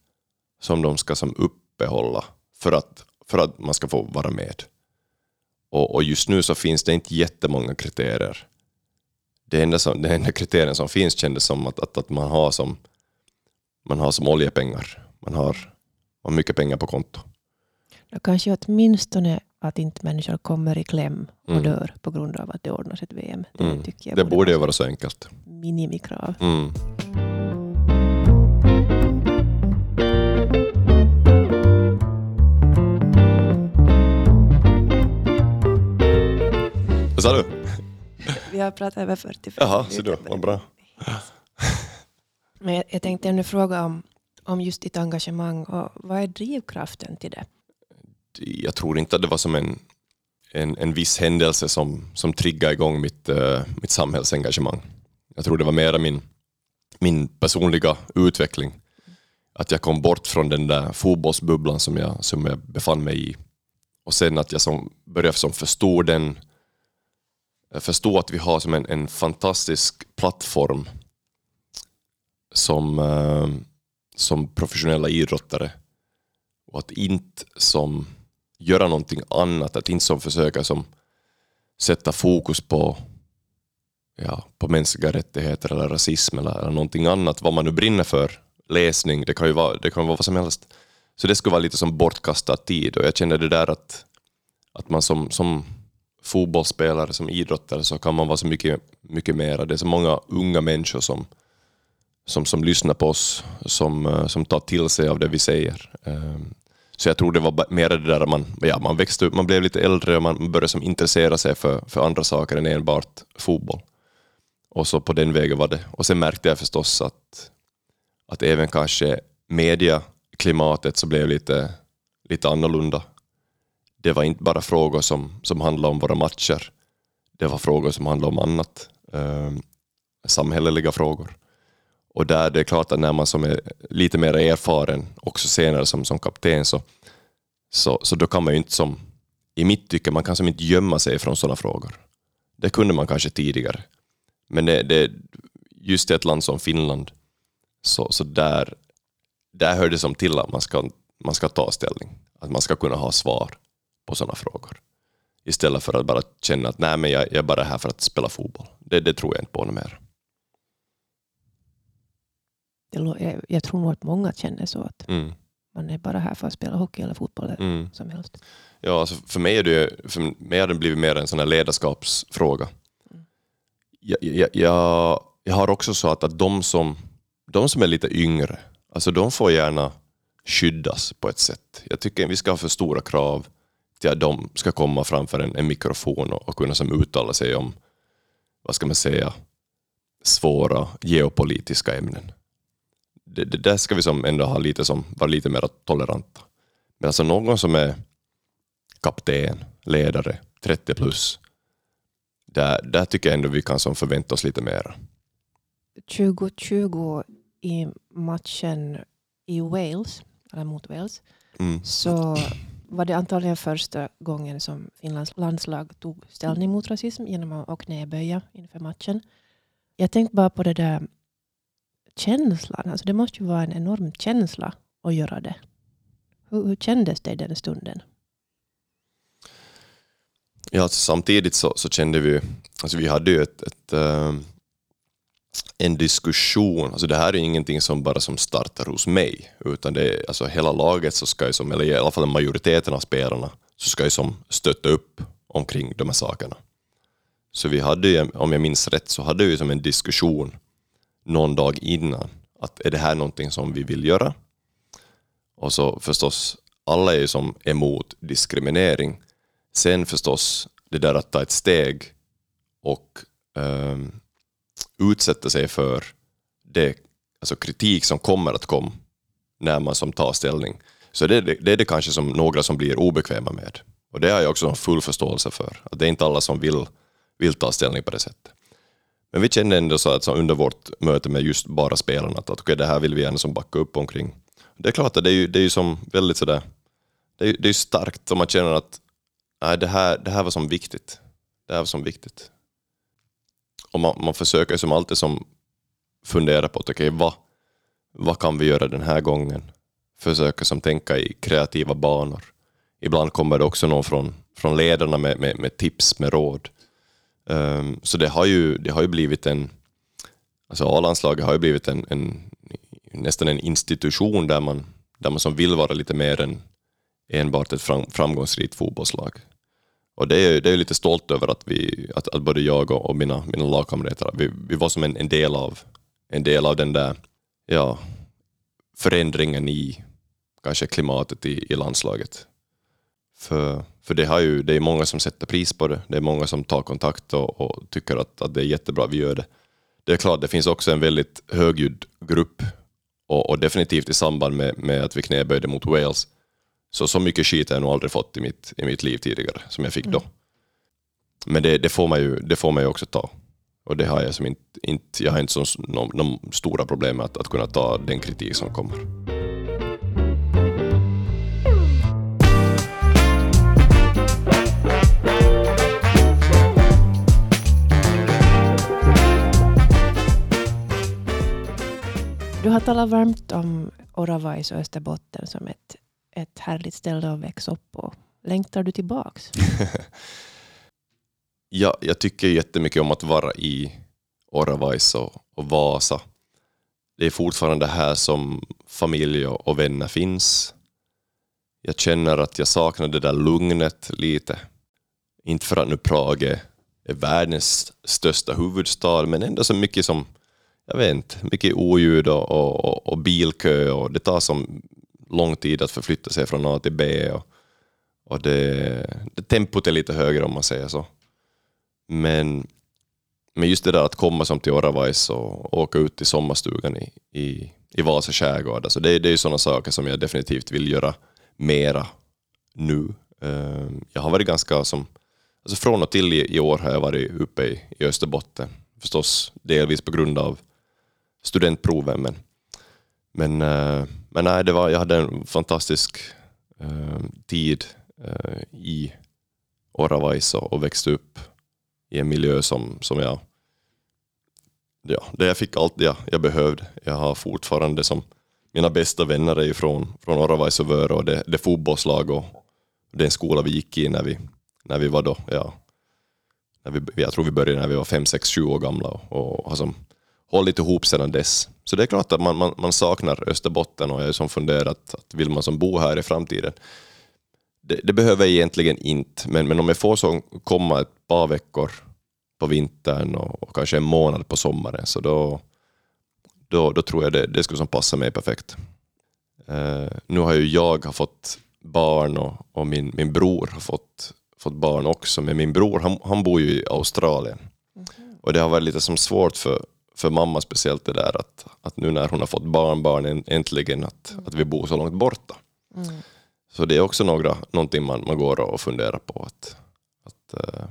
som de ska som uppehålla för att, för att man ska få vara med. Och, och just nu så finns det inte jättemånga kriterier. Det enda, som, det enda kriterien som finns kändes som att, att, att man, har som, man har som oljepengar. Man har, man har mycket pengar på konto. Då kanske åtminstone att inte människor kommer i kläm och mm. dör på grund av att det ordnas ett VM. Det, mm. tycker jag det borde ju vara så enkelt. Minimikrav. Mm. Vad sa du? Vi har pratat över 45 Jaha, så då, vad bra. Men jag tänkte ännu fråga om, om just ditt engagemang och vad är drivkraften till det? Jag tror inte att det var som en, en, en viss händelse som, som triggade igång mitt, uh, mitt samhällsengagemang. Jag tror det var mera min, min personliga utveckling. Att jag kom bort från den där fotbollsbubblan som jag, som jag befann mig i. Och sen att jag som började som förstå den förstå att vi har som en, en fantastisk plattform som, eh, som professionella idrottare och att inte som göra någonting annat, att inte som försöka som sätta fokus på, ja, på mänskliga rättigheter eller rasism eller, eller någonting annat, vad man nu brinner för, läsning, det kan ju vara, det kan vara vad som helst. Så det skulle vara lite som bortkastad tid och jag känner det där att, att man som, som fotbollsspelare, som idrottare så kan man vara så mycket, mycket mer. Det är så många unga människor som, som, som lyssnar på oss, som, eh, som tar till sig av det vi säger. Ehm, så jag tror det var mer det där man, ja, man växte upp, man blev lite äldre och man började som intressera sig för, för andra saker än enbart fotboll. Och så på den vägen var det. Och sen märkte jag förstås att, att även kanske mediaklimatet så blev lite, lite annorlunda det var inte bara frågor som, som handlade om våra matcher. Det var frågor som handlade om annat. Eh, samhälleliga frågor. Och där det är klart att när man som är lite mer erfaren, också senare som, som kapten, så, så, så då kan man ju inte som, i mitt tycke, man kan som inte gömma sig från sådana frågor. Det kunde man kanske tidigare. Men det, det, just i ett land som Finland, så, så där, där hör det som till att man ska, man ska ta ställning. Att man ska kunna ha svar på sådana frågor. Istället för att bara känna att nej, men jag, jag är bara här för att spela fotboll. Det, det tror jag inte på något mer. Det, jag tror nog att många känner så. att mm. Man är bara här för att spela hockey eller fotboll eller mm. som helst. Ja, alltså för mig är det, för mig har det blivit mer en sån här ledarskapsfråga. Mm. Jag, jag, jag, jag, har också så att, att de, som, de som är lite yngre, alltså de får gärna skyddas på ett sätt. Jag tycker vi ska ha för stora krav till att de ska komma framför en, en mikrofon och, och kunna som uttala sig om, vad ska man säga, svåra geopolitiska ämnen. Det, det där ska vi som ändå ha lite som, vara lite mer toleranta. Men alltså någon som är kapten, ledare, 30 plus, där, där tycker jag ändå vi kan som förvänta oss lite mer. 2020 i matchen i Wales, eller mot Wales, mm. så var det antagligen första gången som Finlands landslag tog ställning mot rasism genom att knäböja inför matchen. Jag tänkte bara på det där känslan? Alltså det måste ju vara en enorm känsla att göra det. Hur, hur kändes det i den stunden? Ja, alltså, samtidigt så, så kände vi, alltså vi hade ju ett, ett eh, en diskussion, alltså det här är ingenting som bara som startar hos mig, utan det är, alltså hela laget, så ska ju som, eller i alla fall majoriteten av spelarna, så ska ju som stötta upp omkring de här sakerna. Så vi hade ju, om jag minns rätt, så hade vi som en diskussion någon dag innan, att är det här någonting som vi vill göra? Och så förstås, alla är ju som emot diskriminering. Sen förstås, det där att ta ett steg och um, utsätta sig för det, alltså kritik som kommer att komma när man som tar ställning. Så det, det, det är det kanske som några som blir obekväma med. Och det har jag också full förståelse för. Att det är inte alla som vill, vill ta ställning på det sättet. Men vi kände ändå så att så under vårt möte med just bara spelarna att, att okay, det här vill vi gärna som backa upp omkring. Det är klart att det är ju, det är ju som väldigt sådär, det är, det är starkt om man känner att nej, det, här, det här var som viktigt. Det här var som viktigt. Och man, man försöker som alltid som fundera på att okay, vad, vad kan vi göra den här gången? Försöka som tänka i kreativa banor. Ibland kommer det också någon från, från ledarna med, med, med tips, med råd. Um, så det har, ju, det har ju blivit en, alltså A-landslaget har ju blivit en, en, nästan en institution där man, där man som vill vara lite mer än enbart ett fram, framgångsrikt fotbollslag. Och det är, det är lite stolt över att, vi, att, att både jag och, och mina, mina lagkamrater, vi, vi var som en, en, del av, en del av den där ja, förändringen i kanske klimatet i, i landslaget. För, för det, har ju, det är många som sätter pris på det, det är många som tar kontakt och, och tycker att, att det är jättebra att vi gör det. Det är klart, det finns också en väldigt högljudd grupp och, och definitivt i samband med, med att vi knäböjde mot Wales så, så mycket skit har jag nog aldrig fått i mitt, i mitt liv tidigare som jag fick då. Mm. Men det, det, får man ju, det får man ju också ta. Och det har jag som inte, inte jag har inte så, någon, någon stora problem med att, att kunna ta den kritik som kommer. Du har talat varmt om Oravais och Österbotten som ett ett härligt ställe att växa upp på. Längtar du tillbaks? ja, jag tycker jättemycket om att vara i Oravais och, och Vasa. Det är fortfarande här som familj och, vänner finns. Jag känner att jag saknar det där lugnet lite. Inte för att nu Prag är, är världens största huvudstad, men ändå så mycket som jag vet inte, mycket oljud och, och, och bilkö och det tar som lång tid att förflytta sig från A till B. Och, och det, det, tempot är lite högre om man säger så. Men, men just det där att komma som till Oravais och åka ut till sommarstugan i, i, i Vasa skärgård, alltså det, det är sådana saker som jag definitivt vill göra mera nu. Ehm, jag har varit ganska som, alltså från och till i, i år har jag varit uppe i, i Österbotten. Förstås delvis på grund av studentproven men, men eh, men nej, det var, jag hade en fantastisk eh, tid eh, i Oravaiso och växte upp i en miljö som, som jag ja, där jag fick allt jag, jag behövde. Jag har fortfarande som mina bästa vänner är från, från Oravais och och det, det fotbollslag och den skola vi gick i när vi, när vi var då, ja, när vi, jag tror vi började när vi var fem, sex, sju år gamla och, och har som hållit ihop sedan dess. Så det är klart att man, man, man saknar Österbotten och jag har som funderat att vill man som bo här i framtiden. Det, det, behöver jag egentligen inte, men, men om jag får så komma ett par veckor på vintern och, och kanske en månad på sommaren, så då, då, då tror jag det, det skulle som passa mig perfekt. Uh, nu har ju jag har fått barn och, och min, min bror har fått, fått barn också, men min bror han, han bor ju i Australien. Mm. Och det har varit lite som svårt för, för mamma speciellt det där att, att nu när hon har fått barnbarn äntligen att, mm. att vi bor så långt borta. Mm. Så det är också några, någonting man, man går och funderar på. Att, att, uh,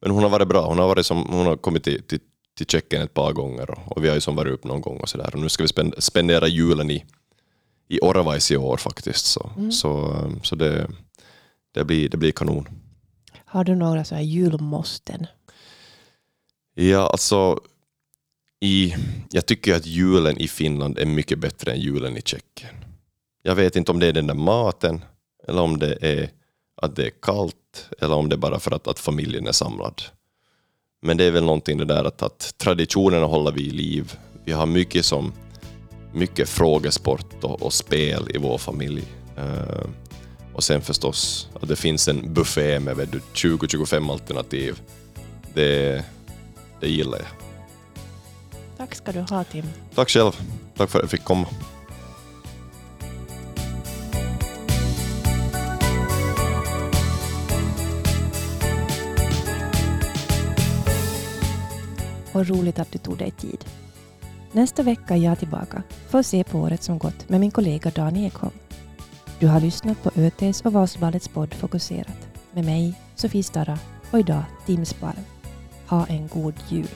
men hon har varit bra, hon har, varit som, hon har kommit till, till, till Tjeckien ett par gånger och, och vi har ju som varit upp någon gång och sådär. Och nu ska vi spendera julen i, i Oravais i år faktiskt. Så, mm. så, um, så det, det, blir, det blir kanon. Har du några så här julmåsten? Ja, alltså i, jag tycker att julen i Finland är mycket bättre än julen i Tjeckien. Jag vet inte om det är den där maten, eller om det är att det är kallt, eller om det är bara för att, att familjen är samlad. Men det är väl någonting det där att, att traditionerna håller vi i liv. Vi har mycket som mycket frågesport och, och spel i vår familj. Uh, och sen förstås att det finns en buffé med 20-25 alternativ. Det, det gillar jag. Tack ska du ha Tim. Tack själv. Tack för att jag fick komma. Och roligt att du tog dig tid. Nästa vecka är jag tillbaka för att se på året som gått med min kollega Dan Ekholm. Du har lyssnat på ÖTs och Vasabladets podd Fokuserat med mig, Sofie Starra och idag Tim Sparv. Ha en god jul!